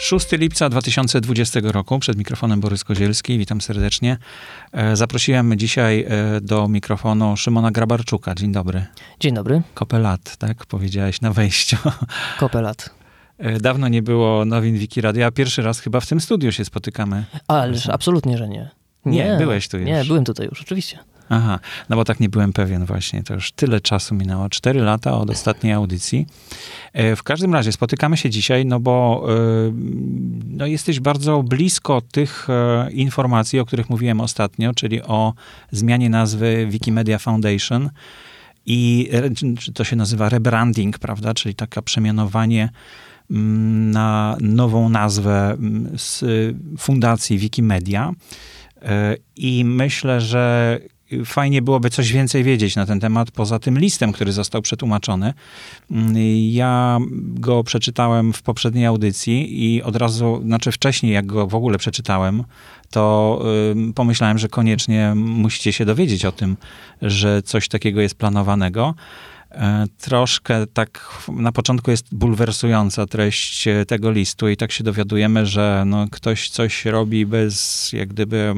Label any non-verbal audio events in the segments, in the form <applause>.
6 lipca 2020 roku, przed mikrofonem Borys Kozielski, witam serdecznie. E, zaprosiłem dzisiaj e, do mikrofonu Szymona Grabarczuka. Dzień dobry. Dzień dobry. Kopelat, tak powiedziałeś na wejściu. Kopelat. E, dawno nie było nowin Wiki Radia, pierwszy raz chyba w tym studiu się spotykamy. Ależ absolutnie, że nie. Nie, byłeś tu już. Nie, byłem tutaj już, oczywiście. Aha, no bo tak nie byłem pewien właśnie. To już tyle czasu minęło. Cztery lata od ostatniej audycji. E, w każdym razie spotykamy się dzisiaj, no bo e, no jesteś bardzo blisko tych e, informacji, o których mówiłem ostatnio, czyli o zmianie nazwy Wikimedia Foundation. I to się nazywa rebranding, prawda? Czyli taka przemianowanie mm, na nową nazwę mm, z fundacji Wikimedia. I myślę, że fajnie byłoby coś więcej wiedzieć na ten temat, poza tym listem, który został przetłumaczony. Ja go przeczytałem w poprzedniej audycji i od razu, znaczy wcześniej, jak go w ogóle przeczytałem, to y, pomyślałem, że koniecznie musicie się dowiedzieć o tym, że coś takiego jest planowanego. E, troszkę tak na początku jest bulwersująca treść e, tego listu i tak się dowiadujemy, że no, ktoś coś robi bez, jak gdyby,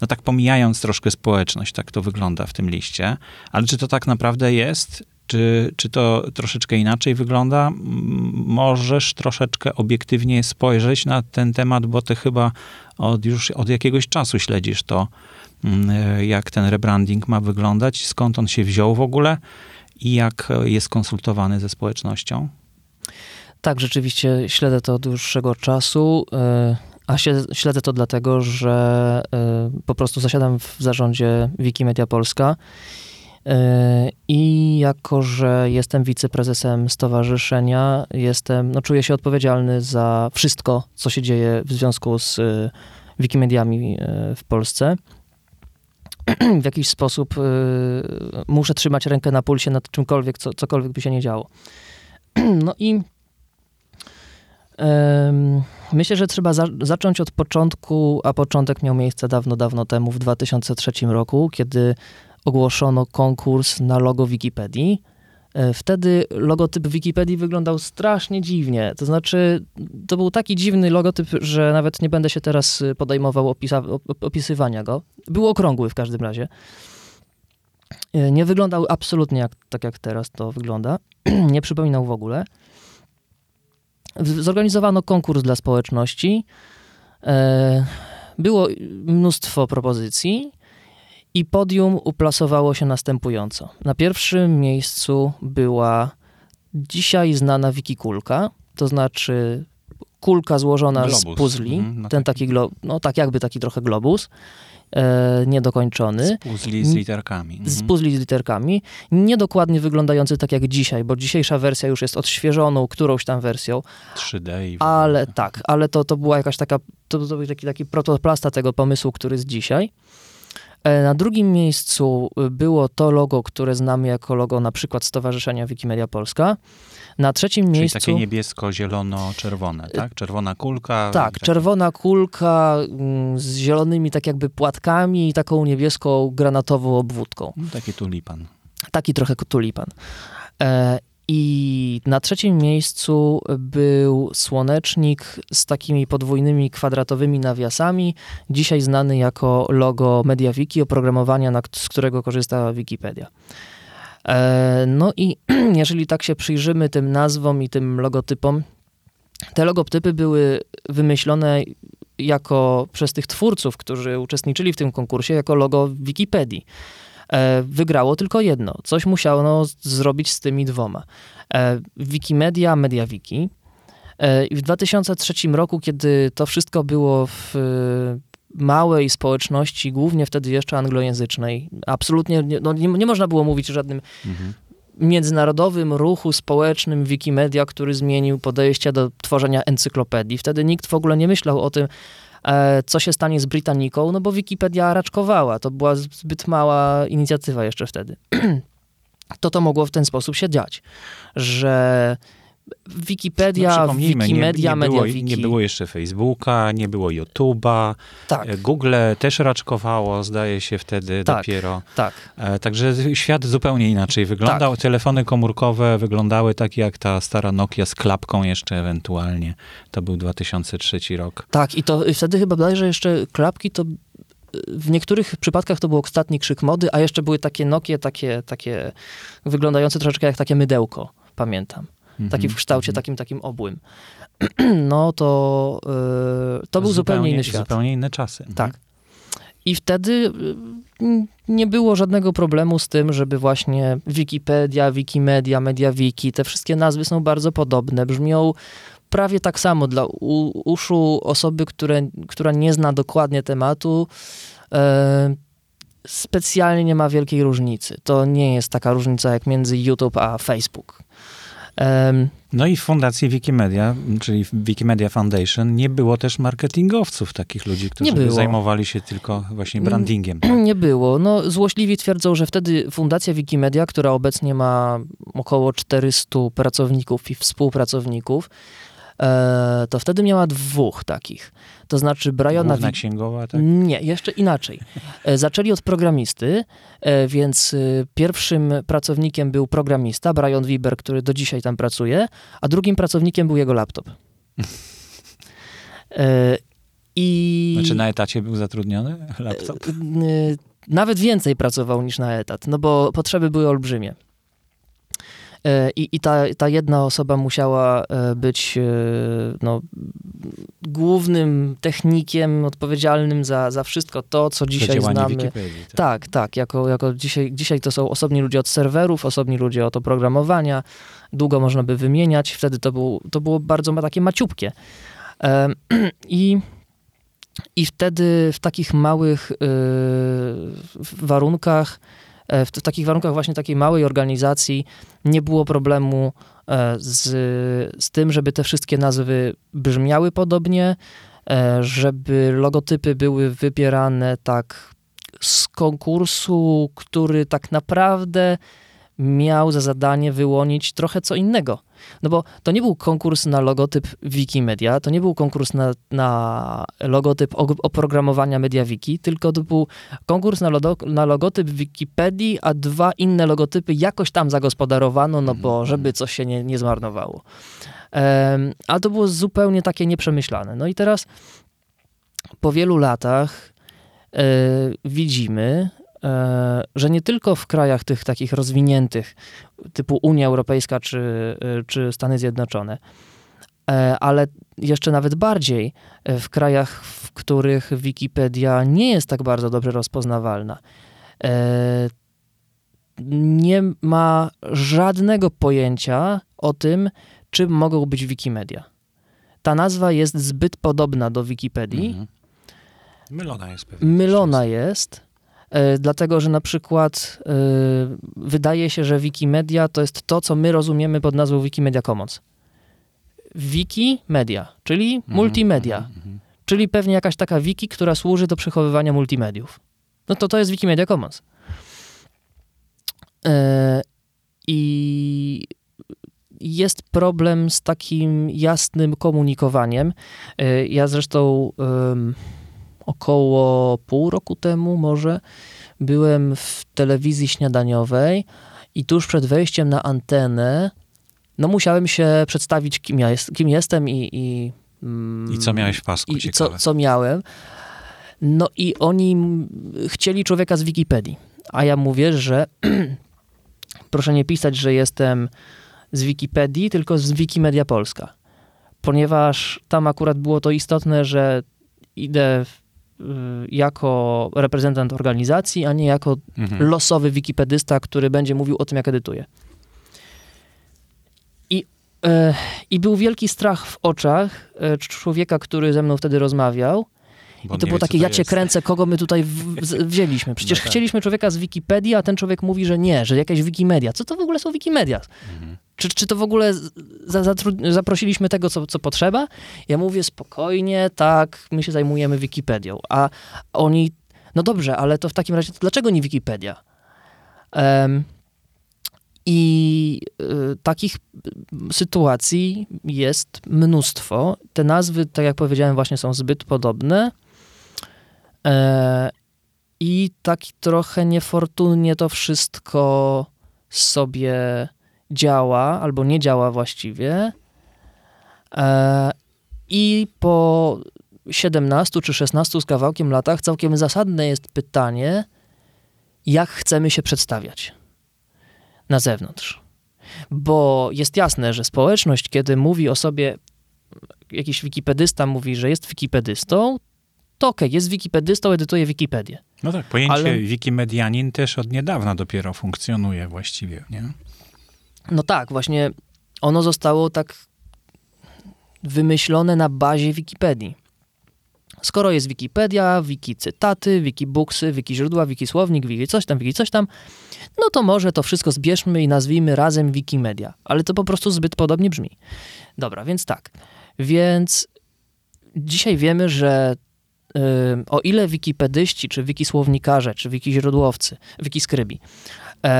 no tak pomijając troszkę społeczność, tak to wygląda w tym liście. Ale czy to tak naprawdę jest? Czy, czy to troszeczkę inaczej wygląda? Możesz troszeczkę obiektywnie spojrzeć na ten temat, bo ty chyba od, już od jakiegoś czasu śledzisz to, e, jak ten rebranding ma wyglądać, skąd on się wziął w ogóle i jak jest konsultowany ze społecznością? Tak, rzeczywiście śledzę to od dłuższego czasu, e, a śledzę to dlatego, że e, po prostu zasiadam w zarządzie Wikimedia Polska e, i jako, że jestem wiceprezesem stowarzyszenia, jestem, no czuję się odpowiedzialny za wszystko, co się dzieje w związku z Wikimediami w Polsce. <clears throat> w jakiś sposób y, muszę trzymać rękę na pulsie nad czymkolwiek, co, cokolwiek by się nie działo. <clears throat> no i myślę, że trzeba za, zacząć od początku, a początek miał miejsce dawno, dawno temu, w 2003 roku, kiedy ogłoszono konkurs na logo Wikipedii. E, wtedy logotyp Wikipedii wyglądał strasznie dziwnie. To znaczy, to był taki dziwny logotyp, że nawet nie będę się teraz y, podejmował opisa, opisywania go. Był okrągły w każdym razie. E, nie wyglądał absolutnie jak, tak, jak teraz to wygląda. <clears throat> nie przypominał w ogóle. Zorganizowano konkurs dla społeczności. E, było mnóstwo propozycji. I podium uplasowało się następująco. Na pierwszym miejscu była dzisiaj znana wikikulka, to znaczy kulka złożona globus. z puzli, mm, no ten taki, taki glo, no tak jakby taki trochę globus, e, niedokończony. Z puzli z literkami. Z mhm. puzli z literkami, niedokładnie wyglądający tak jak dzisiaj, bo dzisiejsza wersja już jest odświeżoną którąś tam wersją. 3D. ale tak, ale to, to była jakaś taka, to, to był taki, taki protoplasta tego pomysłu, który jest dzisiaj. E, na drugim miejscu y, było to logo, które znamy jako logo na przykład Stowarzyszenia Wikimedia Polska. Na trzecim Czyli miejscu... takie niebiesko-zielono-czerwone, tak? Czerwona kulka. Tak, takie... czerwona kulka mm, z zielonymi tak jakby płatkami i taką niebieską granatową obwódką. No, taki tulipan. Taki trochę tulipan. I na trzecim miejscu był słonecznik z takimi podwójnymi kwadratowymi nawiasami, dzisiaj znany jako logo MediaWiki, oprogramowania, z którego korzysta Wikipedia. E, no i <clears throat> jeżeli tak się przyjrzymy tym nazwom i tym logotypom, te logotypy były wymyślone jako przez tych twórców, którzy uczestniczyli w tym konkursie, jako logo Wikipedii. E, wygrało tylko jedno. Coś musiano zrobić z tymi dwoma. E, Wikimedia, MediaWiki. E, I w 2003 roku, kiedy to wszystko było w małej społeczności, głównie wtedy jeszcze anglojęzycznej, absolutnie nie, no nie, nie można było mówić o żadnym mhm. międzynarodowym ruchu społecznym Wikimedia, który zmienił podejście do tworzenia encyklopedii. Wtedy nikt w ogóle nie myślał o tym, co się stanie z Britanniką, no bo Wikipedia raczkowała. To była zbyt mała inicjatywa jeszcze wtedy. <clears throat> to to mogło w ten sposób się dziać, że Wikipedia, No, Wikimedia, nie, nie, było, MediaWiki. nie było jeszcze Facebooka, nie było YouTube'a, Tak, e, Google też raczkowało, zdaje się wtedy Tak. dopiero. tak. E, Także świat zupełnie inaczej wyglądał. Tak. Telefony komórkowe wyglądały tak jak ta stara Nokia z klapką jeszcze ewentualnie. To był 2003 rok. Tak, i to wtedy chyba bodajże jeszcze klapki to w niektórych przypadkach to był ostatni krzyk mody, a jeszcze były takie Nokie, takie, takie wyglądające troszeczkę jak takie mydełko, pamiętam. Taki w kształcie takim takim obłym. <clears throat> No to, yy, to był zupełnie, inny świat. Zupełnie inne czasy. Tak. I wtedy y, nie było żadnego problemu z tym, żeby właśnie Wikipedia, Wikimedia, MediaWiki, te wszystkie nazwy są bardzo podobne, brzmią prawie tak samo dla uszu osoby, które, która nie zna dokładnie tematu. E, specjalnie nie ma wielkiej różnicy. To nie jest taka różnica jak między YouTube a Facebook. No i w fundacji Wikimedia, czyli Wikimedia Foundation, nie było też marketingowców, takich ludzi, którzy zajmowali się tylko właśnie brandingiem. <clears throat> Nie było. No, złośliwi twierdzą, że wtedy Fundacja Wikimedia, która obecnie ma około 400 pracowników i współpracowników, to wtedy miała dwóch takich. To znaczy Briana... Główna księgowa, tak? Nie, jeszcze inaczej. E, Zaczęli od programisty, e, więc e, pierwszym pracownikiem był programista, Brian Weber, który do dzisiaj tam pracuje, a drugim pracownikiem był jego laptop. E, I... Znaczy na etacie był zatrudniony laptop? Nawet więcej pracował niż na etat, no bo potrzeby były olbrzymie. E, I, i ta, ta jedna osoba musiała e, być e, no, głównym technikiem odpowiedzialnym za, za wszystko to, co dzisiaj znamy. Tak. Tak, tak. Jako, jako dzisiaj, dzisiaj to są osobni ludzie od serwerów, osobni ludzie od oprogramowania. Długo można by wymieniać. Wtedy to, był, to było bardzo takie maciupkie. <clears throat> I, I wtedy w takich małych y, warunkach, w, w takich warunkach właśnie takiej małej organizacji nie było problemu e, z, z tym, żeby te wszystkie nazwy brzmiały podobnie, e, żeby logotypy były wybierane tak z konkursu, który tak naprawdę miał za zadanie wyłonić trochę co innego. No bo to nie był konkurs na logotyp Wikimedia, to nie był konkurs na, na logotyp og- oprogramowania MediaWiki, tylko to był konkurs na, lodo, na logotyp Wikipedii, a dwa inne logotypy jakoś tam zagospodarowano, no bo żeby coś się nie, nie zmarnowało. Um, ale to było zupełnie takie nieprzemyślane. No i teraz po wielu latach e, widzimy, że nie tylko w krajach tych takich rozwiniętych, typu Unia Europejska czy, e, czy Stany Zjednoczone, e, ale jeszcze nawet bardziej e, w krajach, w których Wikipedia nie jest tak bardzo dobrze rozpoznawalna. E, nie ma żadnego pojęcia o tym, czym mogą być Wikimedia. Ta nazwa jest zbyt podobna do Wikipedii, Mhm. Mylona jest pewnie. mylona jest, e, dlatego że na przykład e, wydaje się, że Wikimedia to jest to, co my rozumiemy pod nazwą Wikimedia Commons. Wikimedia, czyli Mhm, multimedia, mhm, mhm. czyli pewnie jakaś taka wiki, która służy do przechowywania multimediów. No to to jest Wikimedia Commons. E, I jest problem z takim jasnym komunikowaniem. E, Ja zresztą około pół roku temu może byłem w telewizji śniadaniowej i tuż przed wejściem na antenę no musiałem się przedstawić, kim, ja jest, kim jestem i, i mm, I co miałeś w pasku? i Ciekawe. co, co miałem. No i oni chcieli człowieka z Wikipedii. A ja mówię, że <clears throat> proszę nie pisać, że jestem z Wikipedii, tylko z Wikimedia Polska. Ponieważ tam akurat było to istotne, że idę jako reprezentant organizacji, a nie jako Mhm. losowy wikipedysta, który będzie mówił o tym, jak edytuje. I, e, I był wielki strach w oczach e, człowieka, który ze mną wtedy rozmawiał. Bo I to było wie, takie, ja cię jest. kręcę, kogo my tutaj w, z, wzięliśmy. Przecież No tak. chcieliśmy człowieka z Wikipedii, a ten człowiek mówi, że nie, że jakaś Wikimedia. Co to w ogóle są Wikimedia? Mhm. Czy, czy to w ogóle za, zatru- zaprosiliśmy tego, co, co potrzeba? Ja mówię spokojnie, tak, my się zajmujemy Wikipedią. A oni, no dobrze, ale to w takim razie, dlaczego nie Wikipedia? Em, I y, takich sytuacji jest mnóstwo. Te nazwy, tak jak powiedziałem, właśnie są zbyt podobne. E, I tak trochę niefortunnie to wszystko sobie działa, albo nie działa właściwie. E, I po 17 czy 16 z kawałkiem latach całkiem zasadne jest pytanie, jak chcemy się przedstawiać na zewnątrz. Bo jest jasne, że społeczność, kiedy mówi o sobie, jakiś wikipedysta mówi, że jest wikipedystą, to okej, okay, jest wikipedystą, edytuje Wikipedię. No tak, pojęcie Ale... wikimedianin też od niedawna dopiero funkcjonuje właściwie, nie? No tak, właśnie ono zostało tak wymyślone na bazie Wikipedii. Skoro jest Wikipedia, wiki cytaty, wiki booksy, wiki źródła, wiki słownik, wiki coś tam, wiki coś tam, no to może to wszystko zbierzmy i nazwijmy razem Wikimedia. Ale to po prostu zbyt podobnie brzmi. Dobra, więc tak. Więc dzisiaj wiemy, że yy, o ile wikipedyści, czy wikisłownikarze, czy wikiźródłowcy, wikiskrybi yy,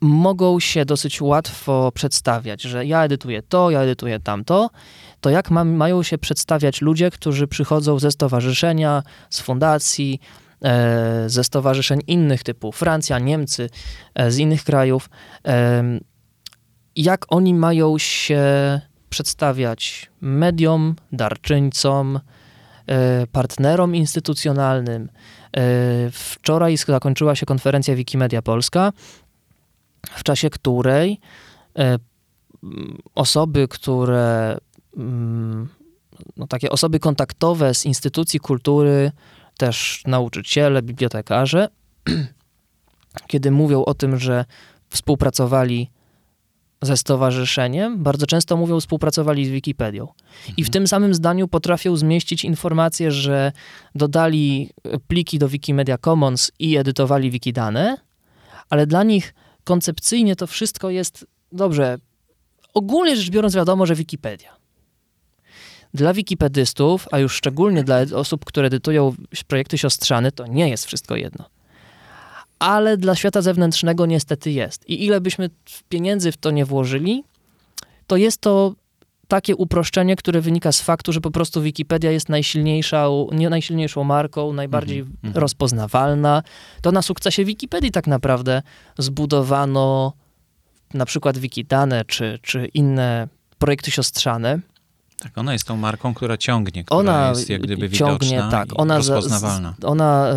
mogą się dosyć łatwo przedstawiać, że ja edytuję to, ja edytuję tamto, to jak ma, mają się przedstawiać ludzie, którzy przychodzą ze stowarzyszenia, z fundacji, e, ze stowarzyszeń innych typu Francja, Niemcy, e, z innych krajów, e, jak oni mają się przedstawiać mediom, darczyńcom, e, partnerom instytucjonalnym. E, wczoraj zakończyła się konferencja Wikimedia Polska, w czasie której e, osoby, które mm, no, takie osoby kontaktowe z instytucji kultury, też nauczyciele, bibliotekarze, <clears throat> kiedy mówią o tym, że współpracowali ze stowarzyszeniem, bardzo często mówią współpracowali z Wikipedią. Mhm. I w mhm. tym samym zdaniu potrafią zmieścić informację, że dodali pliki do Wikimedia Commons i edytowali Wikidane, ale dla nich koncepcyjnie to wszystko jest dobrze. Ogólnie rzecz biorąc, wiadomo, że Wikipedia. Dla wikipedystów, a już szczególnie dla osób, które edytują projekty siostrzane, to nie jest wszystko jedno. Ale dla świata zewnętrznego niestety jest. I ile byśmy pieniędzy w to nie włożyli, to jest to takie uproszczenie, które wynika z faktu, że po prostu Wikipedia jest najsilniejszą, nie najsilniejszą marką, najbardziej mm -hmm. rozpoznawalna. To na sukcesie Wikipedii tak naprawdę zbudowano na przykład Wikidane czy, czy inne projekty siostrzane. Tak, ona jest tą marką, która ciągnie, która ona jest jak gdyby ciągnie, widoczna tak, ona rozpoznawalna. Za, ona y,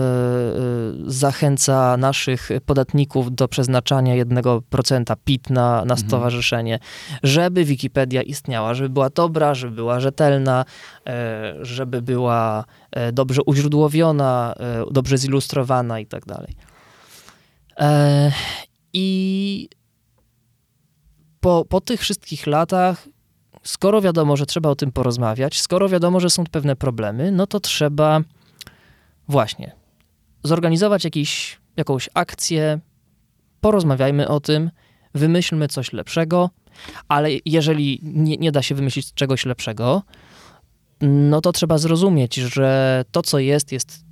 y, zachęca naszych podatników do przeznaczania 1% PIT na, na mhm. stowarzyszenie, żeby Wikipedia istniała, żeby była dobra, żeby była rzetelna, y, żeby była dobrze uźródłowiona, dobrze zilustrowana i tak dalej. I po, po tych wszystkich latach skoro wiadomo, że trzeba o tym porozmawiać, skoro wiadomo, że są pewne problemy, no to trzeba właśnie zorganizować jakiś, jakąś akcję, porozmawiajmy o tym, wymyślmy coś lepszego, ale jeżeli nie, nie da się wymyślić czegoś lepszego, no to trzeba zrozumieć, że to, co jest, jest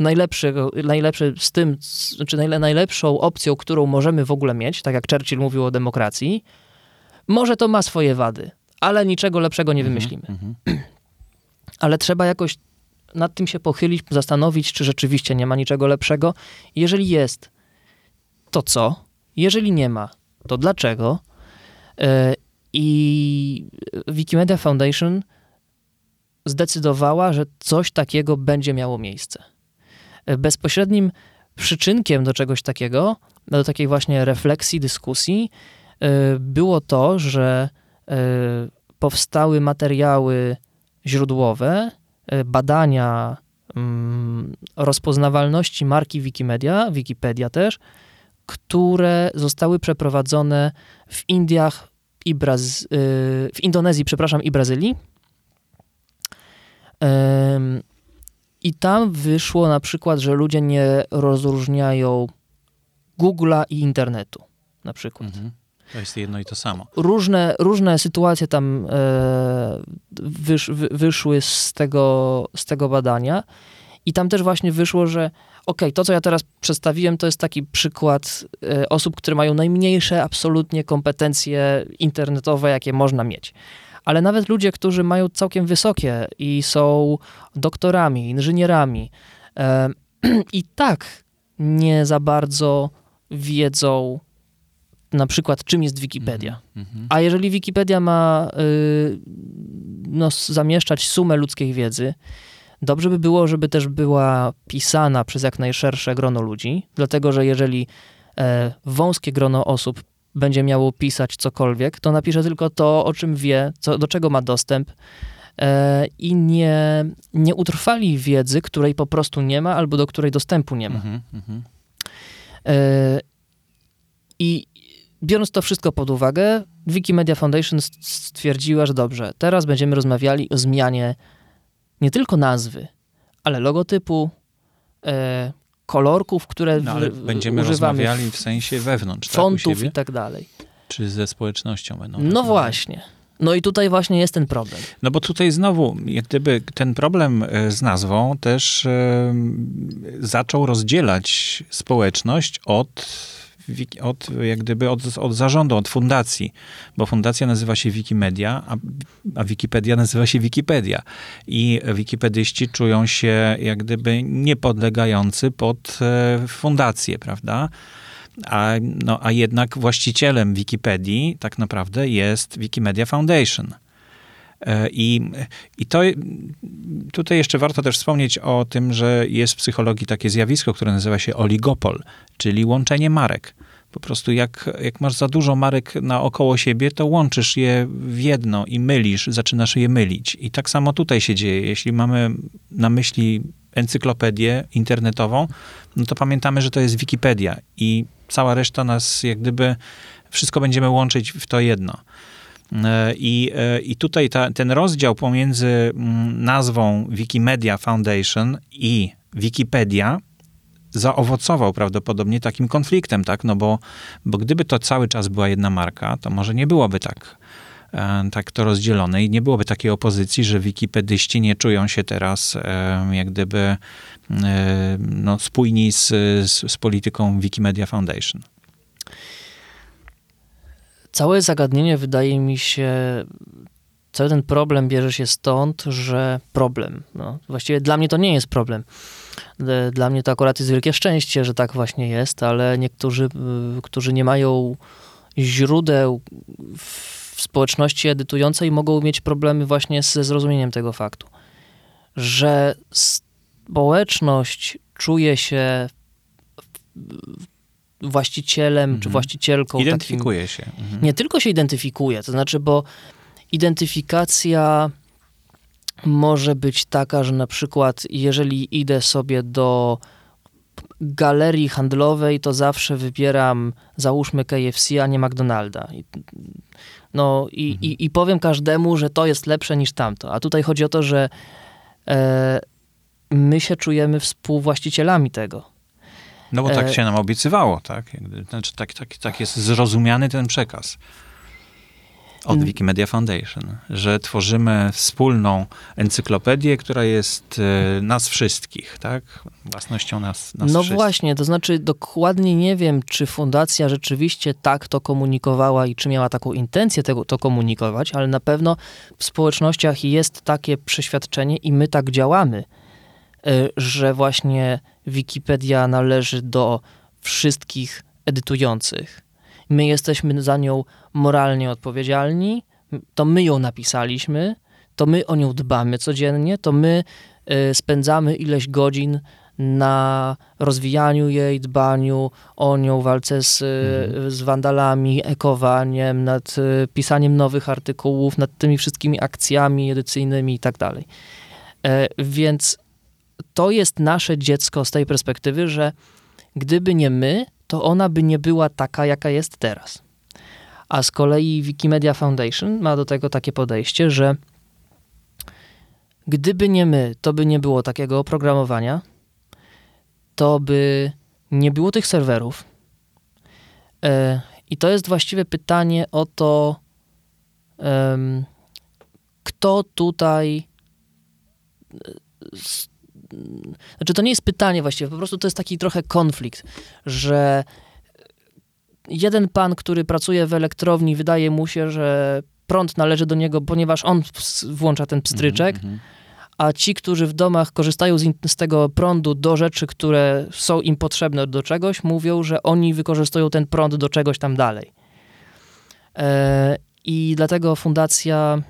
najlepszy, najlepszy z tym, czy znaczy najlepszą opcją, którą możemy w ogóle mieć, tak jak Churchill mówił o demokracji, może to ma swoje wady, ale niczego lepszego nie mhm, wymyślimy. Mm -hmm. <clears throat> Ale trzeba jakoś nad tym się pochylić, zastanowić, czy rzeczywiście nie ma niczego lepszego. Jeżeli jest, to co? Jeżeli nie ma, to dlaczego? E, I Wikimedia Foundation zdecydowała, że coś takiego będzie miało miejsce. E, bezpośrednim przyczynkiem do czegoś takiego, do takiej właśnie refleksji, dyskusji, e, było to, że powstały materiały źródłowe, e, badania mm, rozpoznawalności marki Wikimedia, Wikipedia też, które zostały przeprowadzone w Indiach i Braz... E, w Indonezji, przepraszam, i Brazylii. I tam wyszło na przykład, że ludzie nie rozróżniają Google'a i internetu, na przykład. Mhm. To jest jedno i to samo. Różne, różne sytuacje tam e, wysz, wy, wyszły z tego, z tego badania I tam też właśnie wyszło, że ok, to co ja teraz przedstawiłem, to jest taki przykład e, osób, które mają najmniejsze absolutnie kompetencje internetowe, jakie można mieć. Ale nawet ludzie, którzy mają całkiem wysokie i są doktorami, inżynierami, e, <clears throat> i tak nie za bardzo wiedzą na przykład, czym jest Wikipedia. Mm -hmm. A jeżeli Wikipedia ma y, no, zamieszczać sumę ludzkiej wiedzy, dobrze by było, żeby też była pisana przez jak najszersze grono ludzi, dlatego że jeżeli e, wąskie grono osób będzie miało pisać cokolwiek, to napisze tylko to, o czym wie, co, do czego ma dostęp e, i nie, nie utrwali wiedzy, której po prostu nie ma albo do której dostępu nie ma. Mm -hmm. e, I biorąc to wszystko pod uwagę, Wikimedia Foundation stwierdziła, że dobrze, teraz będziemy rozmawiali o zmianie nie tylko nazwy, ale logotypu, e, kolorków, które no, ale będziemy używamy rozmawiali w sensie wewnątrz, tak, fontów tak, i tak dalej. Czy ze społecznością będą No rozmawiali. właśnie. No i tutaj właśnie jest ten problem. No bo tutaj znowu, jak gdyby ten problem e, z nazwą też e, zaczął rozdzielać społeczność od od, jak gdyby od, od zarządu, od fundacji, bo fundacja nazywa się Wikimedia, a, a Wikipedia nazywa się Wikipedia. I wikipedyści czują się jak gdyby niepodlegający pod e, fundację, prawda? A, no, a jednak właścicielem Wikipedii tak naprawdę jest Wikimedia Foundation. E, I, I to tutaj jeszcze warto też wspomnieć o tym, że jest w psychologii takie zjawisko, które nazywa się oligopol, czyli łączenie marek. Po prostu jak, jak masz za dużo marek naokoło siebie, to łączysz je w jedno i mylisz, zaczynasz je mylić. I tak samo tutaj się dzieje. Jeśli mamy na myśli encyklopedię internetową, no to pamiętamy, że to jest Wikipedia i cała reszta nas jak gdyby wszystko będziemy łączyć w to jedno. E, I, e, i tutaj ta, ten rozdział pomiędzy mm, nazwą Wikimedia Foundation i Wikipedia zaowocował prawdopodobnie takim konfliktem, tak? No bo, bo gdyby to cały czas była jedna marka, to może nie byłoby tak, e, tak to rozdzielone i nie byłoby takiej opozycji, że wikipedyści nie czują się teraz jak gdyby no, spójni z, z, z polityką Wikimedia Foundation. Całe zagadnienie wydaje mi się, cały ten problem bierze się stąd, że problem. No, właściwie dla mnie to nie jest problem. Dla mnie to akurat jest wielkie szczęście, że tak właśnie jest, ale niektórzy, y, którzy nie mają źródeł w społeczności edytującej, mogą mieć problemy właśnie ze zrozumieniem tego faktu, że społeczność czuje się właścicielem mhm. czy właścicielką. Identyfikuje takim, się. Mhm. Nie tylko się identyfikuje, to znaczy, bo identyfikacja może być taka, że na przykład jeżeli idę sobie do galerii handlowej, to zawsze wybieram, załóżmy KFC, a nie McDonalda. No i, mhm. i, i powiem każdemu, że to jest lepsze niż tamto. A tutaj chodzi o to, że e, my się czujemy współwłaścicielami tego. No bo tak e, się nam obiecywało, tak? Znaczy, tak, tak, tak jest zrozumiany ten przekaz od Wikimedia Foundation, że tworzymy wspólną encyklopedię, która jest e, nas wszystkich, tak? Własnością nas, nas No wszystkich. właśnie, to znaczy dokładnie nie wiem, czy fundacja rzeczywiście tak to komunikowała i czy miała taką intencję tego, to komunikować, ale na pewno w społecznościach jest takie przeświadczenie i my tak działamy, że właśnie Wikipedia należy do wszystkich edytujących. My jesteśmy za nią moralnie odpowiedzialni, to my ją napisaliśmy, to my o nią dbamy codziennie, to my y, spędzamy ileś godzin na rozwijaniu jej, dbaniu o nią, walce z, mhm. z wandalami, ekowaniem, nad y, pisaniem nowych artykułów, nad tymi wszystkimi akcjami edycyjnymi i tak dalej. E, więc to jest nasze dziecko z tej perspektywy, że gdyby nie my, to ona by nie była taka, jaka jest teraz. A z kolei Wikimedia Foundation ma do tego takie podejście, że gdyby nie my, to by nie było takiego oprogramowania, to by nie było tych serwerów. E, I to jest właściwie pytanie o to, kto tutaj znaczy to nie jest pytanie właściwie, po prostu to jest taki trochę konflikt, że jeden pan, który pracuje w elektrowni, wydaje mu się, że prąd należy do niego, ponieważ on włącza ten pstryczek, mm -hmm. a ci, którzy w domach korzystają z, z, tego prądu do rzeczy, które są im potrzebne do czegoś, mówią, że oni wykorzystują ten prąd do czegoś tam dalej. E, I dlatego fundacja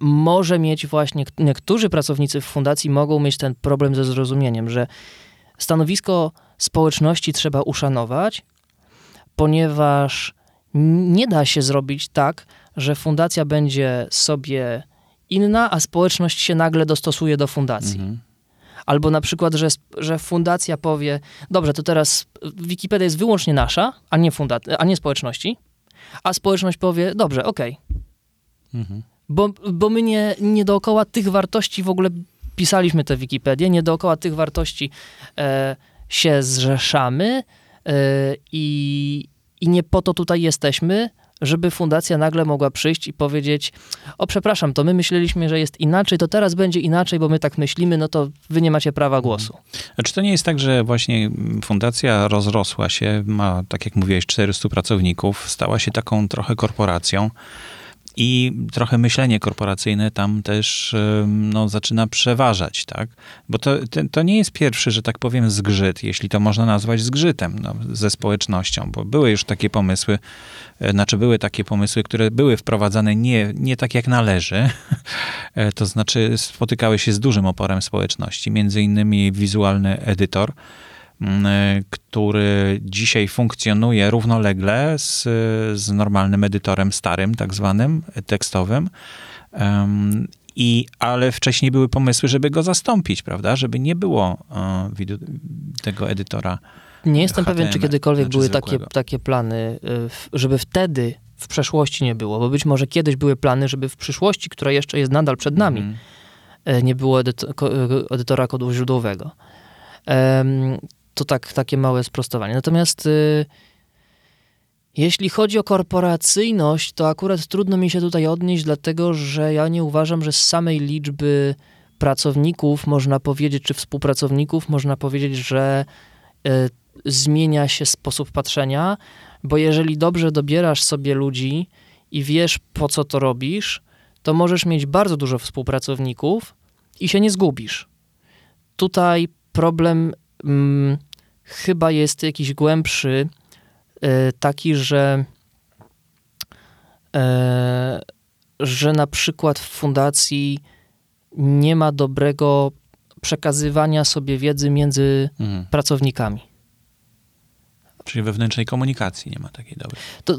może mieć właśnie, niektórzy pracownicy w fundacji mogą mieć ten problem ze zrozumieniem, że stanowisko społeczności trzeba uszanować, ponieważ nie da się zrobić tak, że fundacja będzie sobie inna, a społeczność się nagle dostosuje do fundacji. Mhm. Albo na przykład, że, że fundacja powie, dobrze, to teraz Wikipedia jest wyłącznie nasza, a nie, funda- a nie społeczności, a społeczność powie, dobrze, okej. Okay. Mhm. Bo, bo my nie, nie dookoła tych wartości w ogóle pisaliśmy tę Wikipedię, nie dookoła tych wartości e, się zrzeszamy e, i, i nie po to tutaj jesteśmy, żeby fundacja nagle mogła przyjść i powiedzieć: O, przepraszam, to my myśleliśmy, że jest inaczej, to teraz będzie inaczej, bo my tak myślimy, no to wy nie macie prawa głosu. A czy to nie jest tak, że właśnie fundacja rozrosła się, ma, tak jak mówiłeś, 400 pracowników, stała się taką trochę korporacją? I trochę myślenie korporacyjne tam też no, zaczyna przeważać, tak? Bo to, to nie jest pierwszy, że tak powiem, zgrzyt, jeśli to można nazwać zgrzytem no, ze społecznością, bo były już takie pomysły, e, znaczy były takie pomysły, które były wprowadzane nie, nie tak jak należy, <laughs> e, to znaczy spotykały się z dużym oporem społeczności, między innymi wizualny edytor, który dzisiaj funkcjonuje równolegle z, z normalnym edytorem starym, tak zwanym, tekstowym. I, ale wcześniej były pomysły, żeby go zastąpić, prawda? Żeby nie było tego edytora. Nie jestem HTML, pewien, czy kiedykolwiek znaczy były takie, takie plany, y, żeby wtedy w przeszłości nie było, bo być może kiedyś były plany, żeby w przyszłości, która jeszcze jest nadal przed nami, mm. nie było edytora kodu źródłowego to tak, takie małe sprostowanie. Natomiast y, jeśli chodzi o korporacyjność, to akurat trudno mi się tutaj odnieść, dlatego że ja nie uważam, że z samej liczby pracowników można powiedzieć, czy współpracowników, można powiedzieć, że y, zmienia się sposób patrzenia, bo jeżeli dobrze dobierasz sobie ludzi i wiesz, po co to robisz, to możesz mieć bardzo dużo współpracowników i się nie zgubisz. Tutaj problem mm, chyba jest jakiś głębszy, e, taki, że e, że na przykład w fundacji nie ma dobrego przekazywania sobie wiedzy między mhm. pracownikami. Czyli wewnętrznej komunikacji nie ma takiej dobrej. To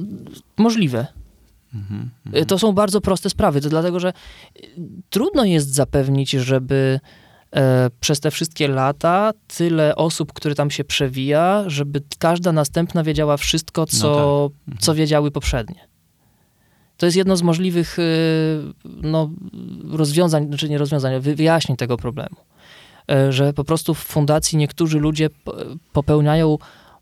możliwe. Mhm, mhm. To są bardzo proste sprawy, to dlatego, że trudno jest zapewnić, żeby E, przez te wszystkie lata tyle osób, które tam się przewija, żeby każda następna wiedziała wszystko, co, no tak. mhm. co wiedziały poprzednie. To jest jedno z możliwych e, no, rozwiązań, czy znaczy nie rozwiązań, wyjaśnień tego problemu. E, że po prostu w fundacji niektórzy ludzie popełniają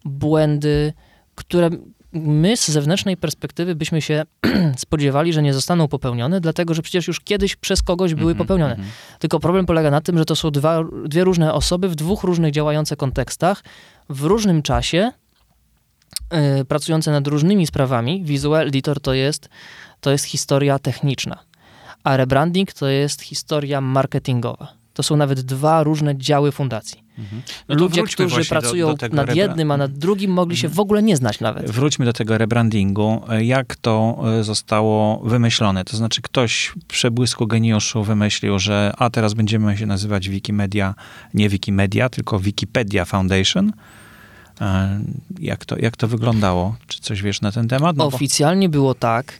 błędy, które my z zewnętrznej perspektywy byśmy się <clears throat> spodziewali, że nie zostaną popełnione, dlatego że przecież już kiedyś przez kogoś były -hmm, popełnione. -hmm. Tylko problem polega na tym, że to są dwa, dwie różne osoby w dwóch różnych działających kontekstach, w różnym czasie, yy, pracujące nad różnymi sprawami. Visual Editor to jest, to jest historia techniczna, a rebranding to jest historia marketingowa. To są nawet dwa różne działy fundacji. Mhm. No Ludzie, którzy pracują do, do nad jednym, a nad drugim, mogli się mhm. w ogóle nie znać nawet. Wróćmy do tego rebrandingu. Jak to e, zostało wymyślone? To znaczy, ktoś w przebłysku geniuszu wymyślił, że a teraz będziemy się nazywać Wikimedia, nie Wikimedia, tylko Wikipedia Foundation. E, jak to, jak to wyglądało? Czy coś wiesz na ten temat? No Oficjalnie bo... było tak.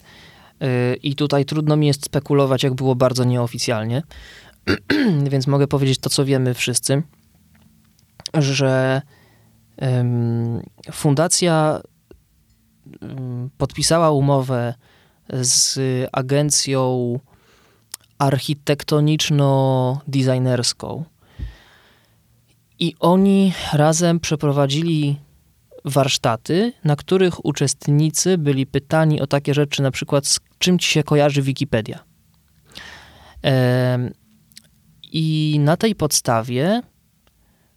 E, I tutaj trudno mi jest spekulować, jak było bardzo nieoficjalnie. <clears throat> Więc mogę powiedzieć to, co wiemy wszyscy że fundacja podpisała umowę z agencją architektoniczno-designerską i oni razem przeprowadzili warsztaty, na których uczestnicy byli pytani o takie rzeczy, na przykład z czym ci się kojarzy Wikipedia. I na tej podstawie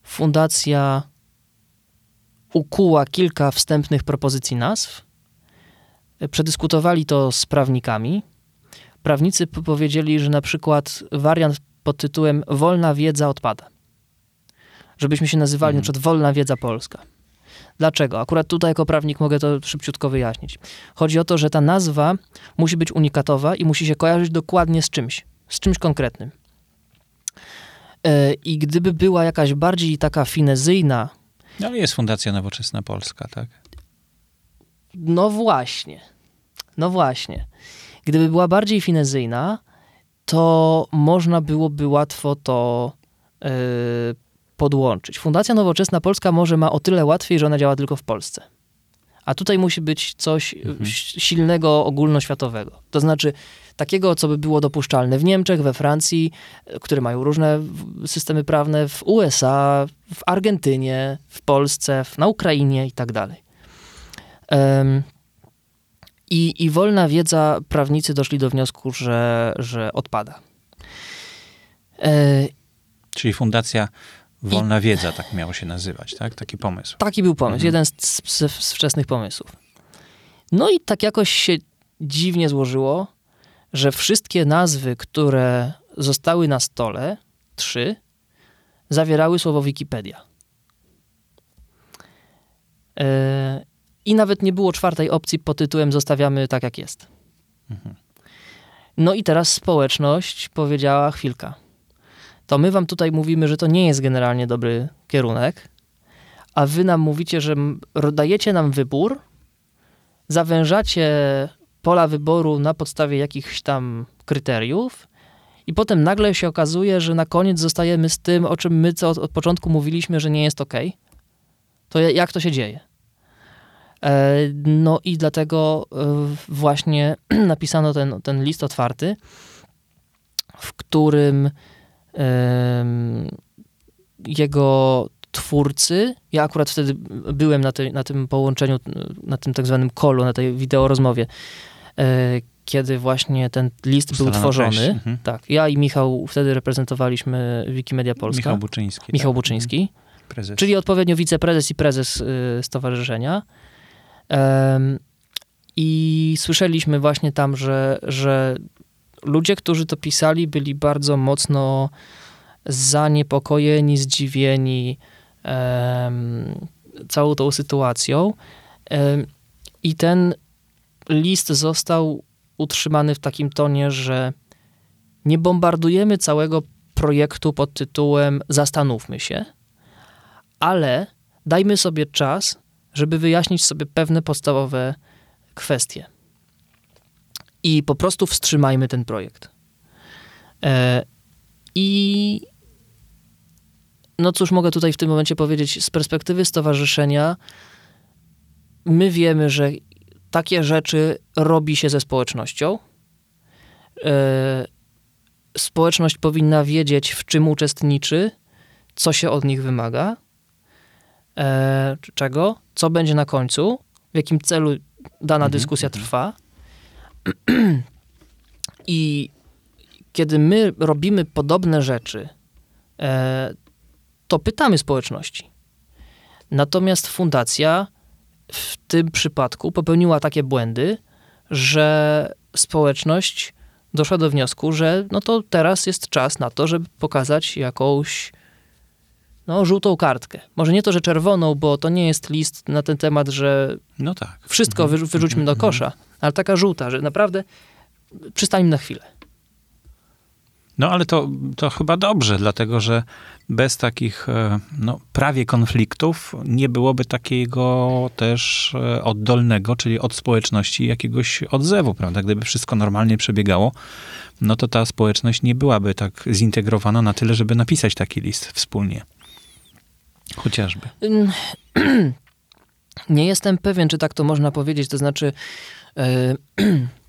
fundacja ukuła kilka wstępnych propozycji nazw. Przedyskutowali to z prawnikami. Prawnicy powiedzieli, że na przykład wariant pod tytułem Wolna wiedza odpada. Żebyśmy się nazywali mhm. na przykład Wolna wiedza polska. Dlaczego? Akurat tutaj jako prawnik mogę to szybciutko wyjaśnić. Chodzi o to, że ta nazwa musi być unikatowa i musi się kojarzyć dokładnie z czymś, z czymś konkretnym. E, I gdyby była jakaś bardziej taka finezyjna. No, ale jest Fundacja Nowoczesna Polska, tak? No właśnie. No właśnie. Gdyby była bardziej finezyjna, to można byłoby łatwo to yy, podłączyć. Fundacja Nowoczesna Polska może ma o tyle łatwiej, że ona działa tylko w Polsce. A tutaj musi być coś mhm. silnego, ogólnoświatowego. To znaczy takiego, co by było dopuszczalne w Niemczech, we Francji, które mają różne systemy prawne, w USA, w Argentynie, w Polsce, na Ukrainie i tak dalej. I, I wolna wiedza, prawnicy doszli do wniosku, że, że odpada. E, Czyli fundacja Wolna I... Wiedza, tak miało się nazywać, tak? Taki pomysł. Taki był pomysł, mhm. jeden z, z, z wczesnych pomysłów. No i tak jakoś się dziwnie złożyło, że wszystkie nazwy, które zostały na stole, trzy, zawierały słowo Wikipedia. E, I nawet nie było czwartej opcji pod tytułem zostawiamy tak jak jest. Mhm. No i teraz społeczność powiedziała chwilka. To my wam tutaj mówimy, że to nie jest generalnie dobry kierunek, a wy nam mówicie, że dajecie nam wybór, zawężacie pola wyboru na podstawie jakichś tam kryteriów i potem nagle się okazuje, że na koniec zostajemy z tym, o czym my co od, od początku mówiliśmy, że nie jest ok. To jak to się dzieje? E, no i dlatego e, właśnie <clears throat> napisano ten, ten list otwarty, w którym jego twórcy, ja akurat wtedy byłem na, tej, na tym połączeniu, na tym tak zwanym kolu, na tej wideorozmowie, e, kiedy właśnie ten list był tworzony. Mhm. Tak, ja i Michał wtedy reprezentowaliśmy Wikimedia Polska. Michał Buczyński. Michał tak. Buczyński. Mhm. Prezes. Czyli odpowiednio wiceprezes i prezes y, stowarzyszenia. I słyszeliśmy właśnie tam, że, że ludzie, którzy to pisali, byli bardzo mocno zaniepokojeni, zdziwieni całą tą sytuacją. I ten list został utrzymany w takim tonie, że nie bombardujemy całego projektu pod tytułem Zastanówmy się, ale dajmy sobie czas, żeby wyjaśnić sobie pewne podstawowe kwestie. I po prostu wstrzymajmy ten projekt. E, I no cóż mogę tutaj w tym momencie powiedzieć, z perspektywy stowarzyszenia, my wiemy, że takie rzeczy robi się ze społecznością. E, społeczność powinna wiedzieć, w czym uczestniczy, co się od nich wymaga, e, czego, co będzie na końcu, w jakim celu dana mhm, dyskusja mhm. trwa. <clears throat> I kiedy my robimy podobne rzeczy, e, to pytamy społeczności. Natomiast fundacja w tym przypadku popełniła takie błędy, że społeczność doszła do wniosku, że no to teraz jest czas na to, żeby pokazać jakąś no, żółtą kartkę. Może nie to, że czerwoną, bo to nie jest list na ten temat, że no tak. wszystko mhm. wyrzućmy do mhm. kosza, ale taka żółta, że naprawdę przystańmy na chwilę. No ale to, to chyba dobrze, dlatego że bez takich e, no, prawie konfliktów nie byłoby takiego też e, oddolnego, czyli od społeczności jakiegoś odzewu, prawda? Gdyby wszystko normalnie przebiegało, no to ta społeczność nie byłaby tak zintegrowana na tyle, żeby napisać taki list wspólnie. Chociażby. <clears throat> Nie jestem pewien, czy tak to można powiedzieć, to znaczy... Yy, <clears throat>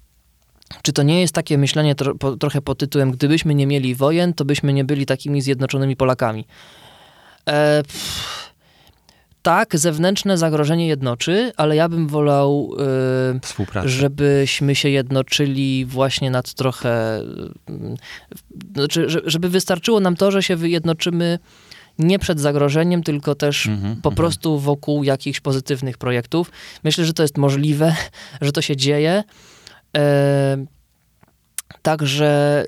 Czy to nie jest takie myślenie tro, po, trochę pod tytułem, gdybyśmy nie mieli wojen, to byśmy nie byli takimi zjednoczonymi Polakami? E, pff, tak, zewnętrzne zagrożenie jednoczy, ale ja bym wolał, Współpraca. żebyśmy się jednoczyli właśnie nad trochę. Yy, znaczy, że- żeby wystarczyło nam to, że się wyjednoczymy nie przed zagrożeniem, tylko też Mhm, po mhm. prostu wokół jakichś pozytywnych projektów. Myślę, że to jest możliwe, że to się dzieje. Także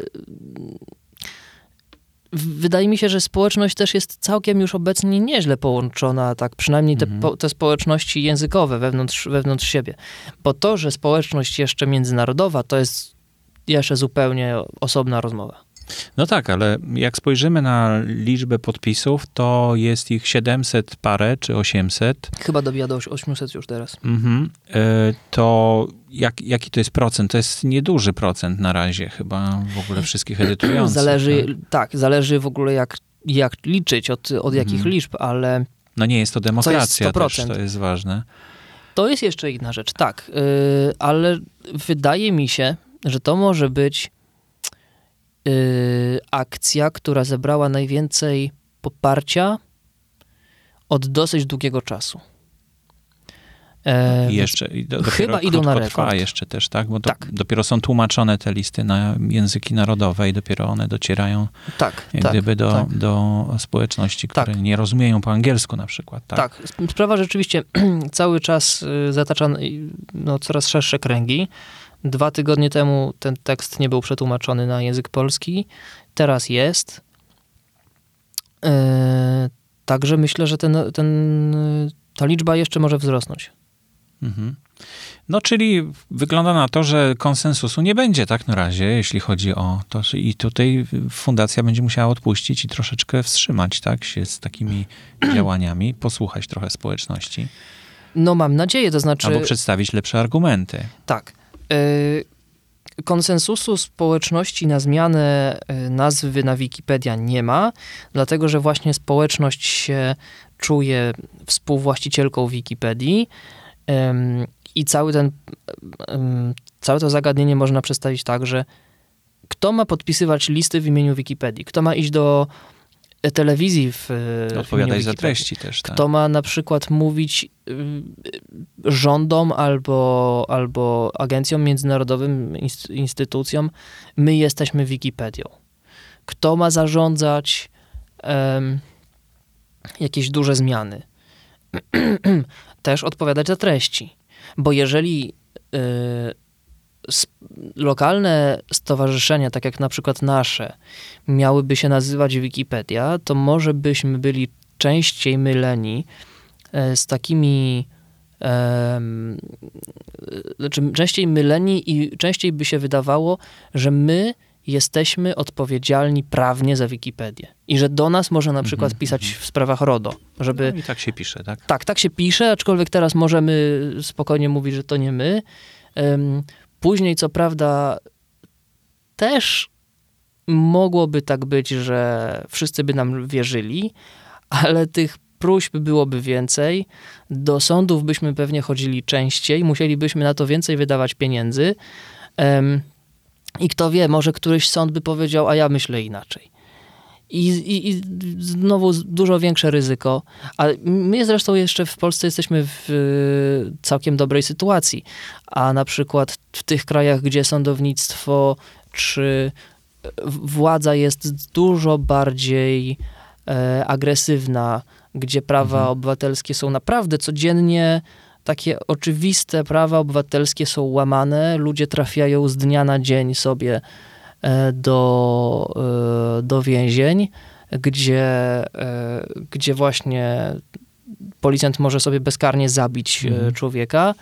wydaje mi się, że społeczność też jest całkiem już obecnie nieźle połączona, tak przynajmniej te, Mhm. po, te społeczności językowe wewnątrz, wewnątrz siebie. Bo to, że społeczność jeszcze międzynarodowa, to jest jeszcze zupełnie osobna rozmowa. No tak, ale jak spojrzymy na liczbę podpisów, to jest ich 700 parę czy 800. Chyba dobija do 800 już teraz. Mhm. E, To jak, jaki to jest procent? To jest nieduży procent na razie chyba w ogóle wszystkich edytujących. Zależy, tak? tak, zależy w ogóle jak, jak liczyć, od, od jakich Mhm. liczb, ale No nie jest to demokracja też, 100%. to jest ważne. to jest jeszcze inna rzecz, tak. Yy, ale wydaje mi się, że to może być yy, akcja, która zebrała najwięcej poparcia od dosyć długiego czasu. E, I jeszcze i do, chyba idą na krótko trwa rekord. jeszcze też, tak? Bo to Tak. dopiero są tłumaczone te listy na języki narodowe i dopiero one docierają tak, jak tak, gdyby do, tak. do społeczności, które Tak. nie rozumieją po angielsku na przykład, tak? Tak, sp- sprawa rzeczywiście <clears throat> cały czas y, zatacza y, no, coraz szersze kręgi. Dwa tygodnie temu ten tekst nie był przetłumaczony na język polski, teraz jest. E, Także myślę, że ten, ten, y, ta liczba jeszcze może wzrosnąć. Mhm. No, czyli wygląda na to, że konsensusu nie będzie tak na razie, jeśli chodzi o to. I tutaj fundacja będzie musiała odpuścić i troszeczkę wstrzymać, tak, się z takimi <clears throat> działaniami, posłuchać trochę społeczności, No mam nadzieję, to znaczy... albo przedstawić lepsze argumenty. Tak. Y, Konsensusu społeczności na zmianę y, nazwy na Wikipedia nie ma, dlatego że właśnie społeczność się czuje współwłaścicielką Wikipedii i cały ten, całe to zagadnienie można przedstawić tak, że kto ma podpisywać listy w imieniu Wikipedii, kto ma iść do e, telewizji w, w imieniu Odpowiadać za Wikipedii. treści też, tak. Kto ma na przykład mówić y, rządom albo, albo agencjom międzynarodowym, inst- instytucjom, my jesteśmy Wikipedią. Kto ma zarządzać jakieś duże zmiany? <clears throat> Też odpowiadać za treści. Bo jeżeli y, lokalne stowarzyszenia, tak jak na przykład nasze, miałyby się nazywać Wikipedia, to może byśmy byli częściej myleni e, z takimi. e, znaczy, częściej myleni i częściej by się wydawało, że my jesteśmy odpowiedzialni prawnie za Wikipedię. I że do nas można na przykład Mhm, pisać mhm. w sprawach RODO. Żeby, No i tak się pisze, tak? tak, tak się pisze, aczkolwiek teraz możemy spokojnie mówić, że to nie my. Em, Później, co prawda, też mogłoby tak być, że wszyscy by nam wierzyli, ale tych próśb byłoby więcej. Do sądów byśmy pewnie chodzili częściej, musielibyśmy na to więcej wydawać pieniędzy. Em, I kto wie, może któryś sąd by powiedział, a ja myślę inaczej. I, i, I znowu dużo większe ryzyko. A my zresztą jeszcze w Polsce jesteśmy w y, całkiem dobrej sytuacji. A na przykład w tych krajach, gdzie sądownictwo czy w- władza jest dużo bardziej e, agresywna, gdzie prawa Mhm. obywatelskie są naprawdę codziennie takie oczywiste prawa obywatelskie są łamane, ludzie trafiają z dnia na dzień sobie e, do, e, do więzień, gdzie, e, gdzie właśnie policjant może sobie bezkarnie zabić Mhm. człowieka.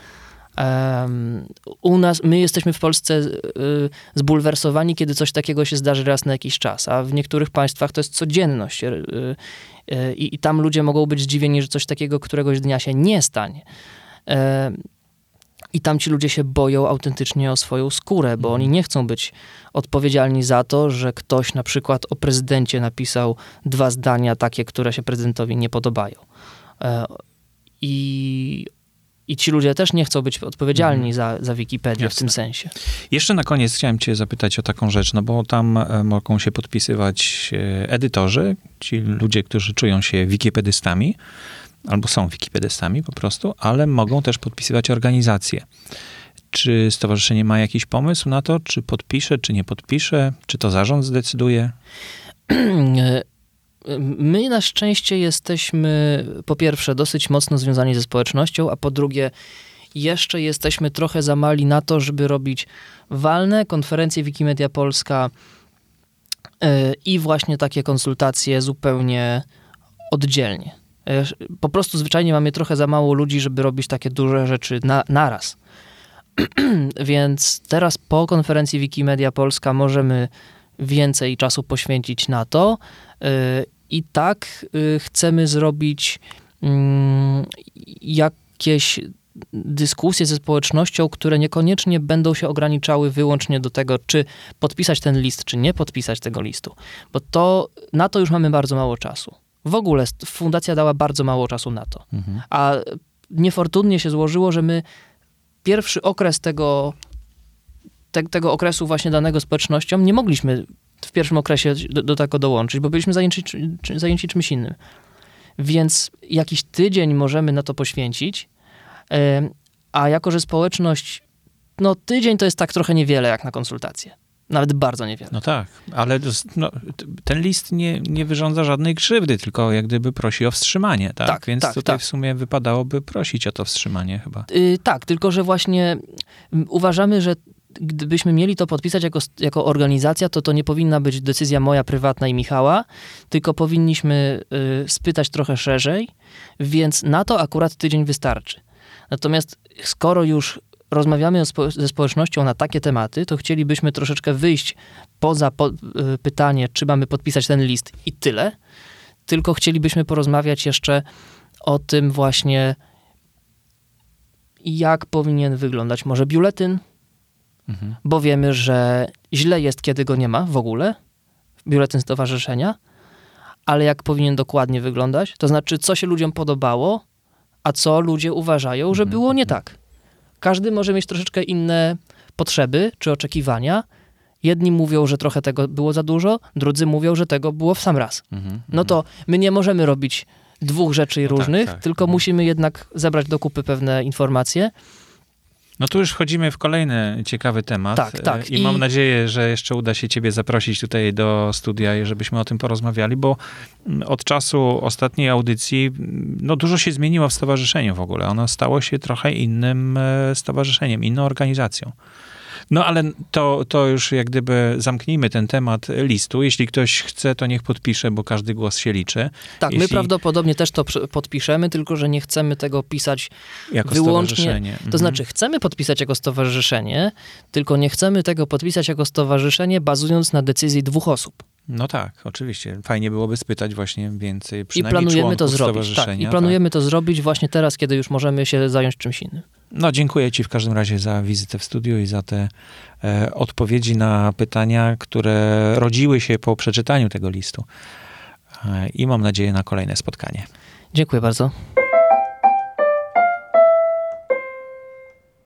U nas, my jesteśmy w Polsce y, zbulwersowani, kiedy coś takiego się zdarzy raz na jakiś czas, a w niektórych państwach to jest codzienność. y, y, I, I tam ludzie mogą być zdziwieni, że coś takiego któregoś dnia się nie stanie. I tam ci ludzie się boją autentycznie o swoją skórę, bo Mhm. oni nie chcą być odpowiedzialni za to, że ktoś na przykład o prezydencie napisał dwa zdania takie, które się prezydentowi nie podobają. E, I, i ci ludzie też nie chcą być odpowiedzialni za, za Wikipedię w Mhm. Jasne. tym sensie. Jeszcze na koniec chciałem cię zapytać o taką rzecz, no bo tam e, mogą się podpisywać e, edytorzy, ci ludzie, którzy czują się wikipedystami, albo są wikipedystami po prostu, ale mogą też podpisywać organizacje. Czy stowarzyszenie ma jakiś pomysł na to, czy podpisze, czy nie podpisze, czy to zarząd zdecyduje? <clears throat> My na szczęście jesteśmy po pierwsze dosyć mocno związani ze społecznością, a po drugie jeszcze jesteśmy trochę za mali na to, żeby robić walne konferencje Wikimedia Polska e, i właśnie takie konsultacje zupełnie oddzielnie. E, po prostu zwyczajnie mamy trochę za mało ludzi, żeby robić takie duże rzeczy na, naraz. <clears throat> Więc teraz po konferencji Wikimedia Polska możemy więcej czasu poświęcić na to. E, I tak chcemy zrobić mm, jakieś dyskusje ze społecznością, które niekoniecznie będą się ograniczały wyłącznie do tego, czy podpisać ten list, czy nie podpisać tego listu, bo to na to już mamy bardzo mało czasu. W ogóle fundacja dała bardzo mało czasu na to. Mhm. A niefortunnie się złożyło, że my pierwszy okres tego, te, tego okresu właśnie danego społecznością nie mogliśmy w pierwszym okresie do, do tego dołączyć, bo byliśmy zajęci, zajęci czymś innym. Więc jakiś tydzień możemy na to poświęcić, a jako, że społeczność, no tydzień to jest tak trochę niewiele jak na konsultacje. Nawet bardzo niewiele. No tak, ale no, ten list nie, nie wyrządza żadnej krzywdy, tylko jak gdyby prosi o wstrzymanie, tak? tak Więc tak, tutaj tak. w sumie wypadałoby prosić o to wstrzymanie chyba. Yy, tak, tylko że właśnie uważamy, że gdybyśmy mieli to podpisać jako, jako organizacja, to to nie powinna być decyzja moja prywatna i Michała, tylko powinniśmy y, spytać trochę szerzej, więc na to akurat tydzień wystarczy. Natomiast skoro już rozmawiamy spo ze społecznością na takie tematy, to chcielibyśmy troszeczkę wyjść poza po y, pytanie, czy mamy podpisać ten list i tyle, tylko chcielibyśmy porozmawiać jeszcze o tym właśnie, jak powinien wyglądać może biuletyn, mhm. bo wiemy, że źle jest, kiedy go nie ma w ogóle, biuletyn stowarzyszenia, ale jak powinien dokładnie wyglądać, to znaczy, co się ludziom podobało, a co ludzie uważają, że mhm. było nie tak. Każdy może mieć troszeczkę inne potrzeby czy oczekiwania. Jedni mówią, że trochę tego było za dużo, drudzy mówią, że tego było w sam raz. Mhm, no to my nie możemy robić dwóch rzeczy no tak, różnych, tak, tak. tylko musimy jednak zebrać do kupy pewne informacje no tu już wchodzimy w kolejny ciekawy temat. Tak, tak. I, I, mam nadzieję, że jeszcze uda się ciebie zaprosić tutaj do studia, żebyśmy o tym porozmawiali, bo mm, od czasu ostatniej audycji mm, no dużo się zmieniło w stowarzyszeniu w ogóle. Ono stało się trochę innym e, stowarzyszeniem, inną organizacją. No ale to, to już jak gdyby zamknijmy ten temat listu. Jeśli ktoś chce, to niech podpisze, bo każdy głos się liczy. Tak, Jeśli... my prawdopodobnie też to podpiszemy, tylko że nie chcemy tego pisać jako wyłącznie. Stowarzyszenie. To mhm. znaczy, chcemy podpisać jako stowarzyszenie, tylko nie chcemy tego podpisać jako stowarzyszenie, bazując na decyzji dwóch osób. No tak, oczywiście. Fajnie byłoby spytać właśnie więcej, I planujemy to zrobić. Tak, I planujemy tak. to zrobić właśnie teraz, kiedy już możemy się zająć czymś innym. No, dziękuję Ci w każdym razie za wizytę w studiu i za te e, odpowiedzi na pytania, które rodziły się po przeczytaniu tego listu. E, I mam nadzieję na kolejne spotkanie. Dziękuję bardzo.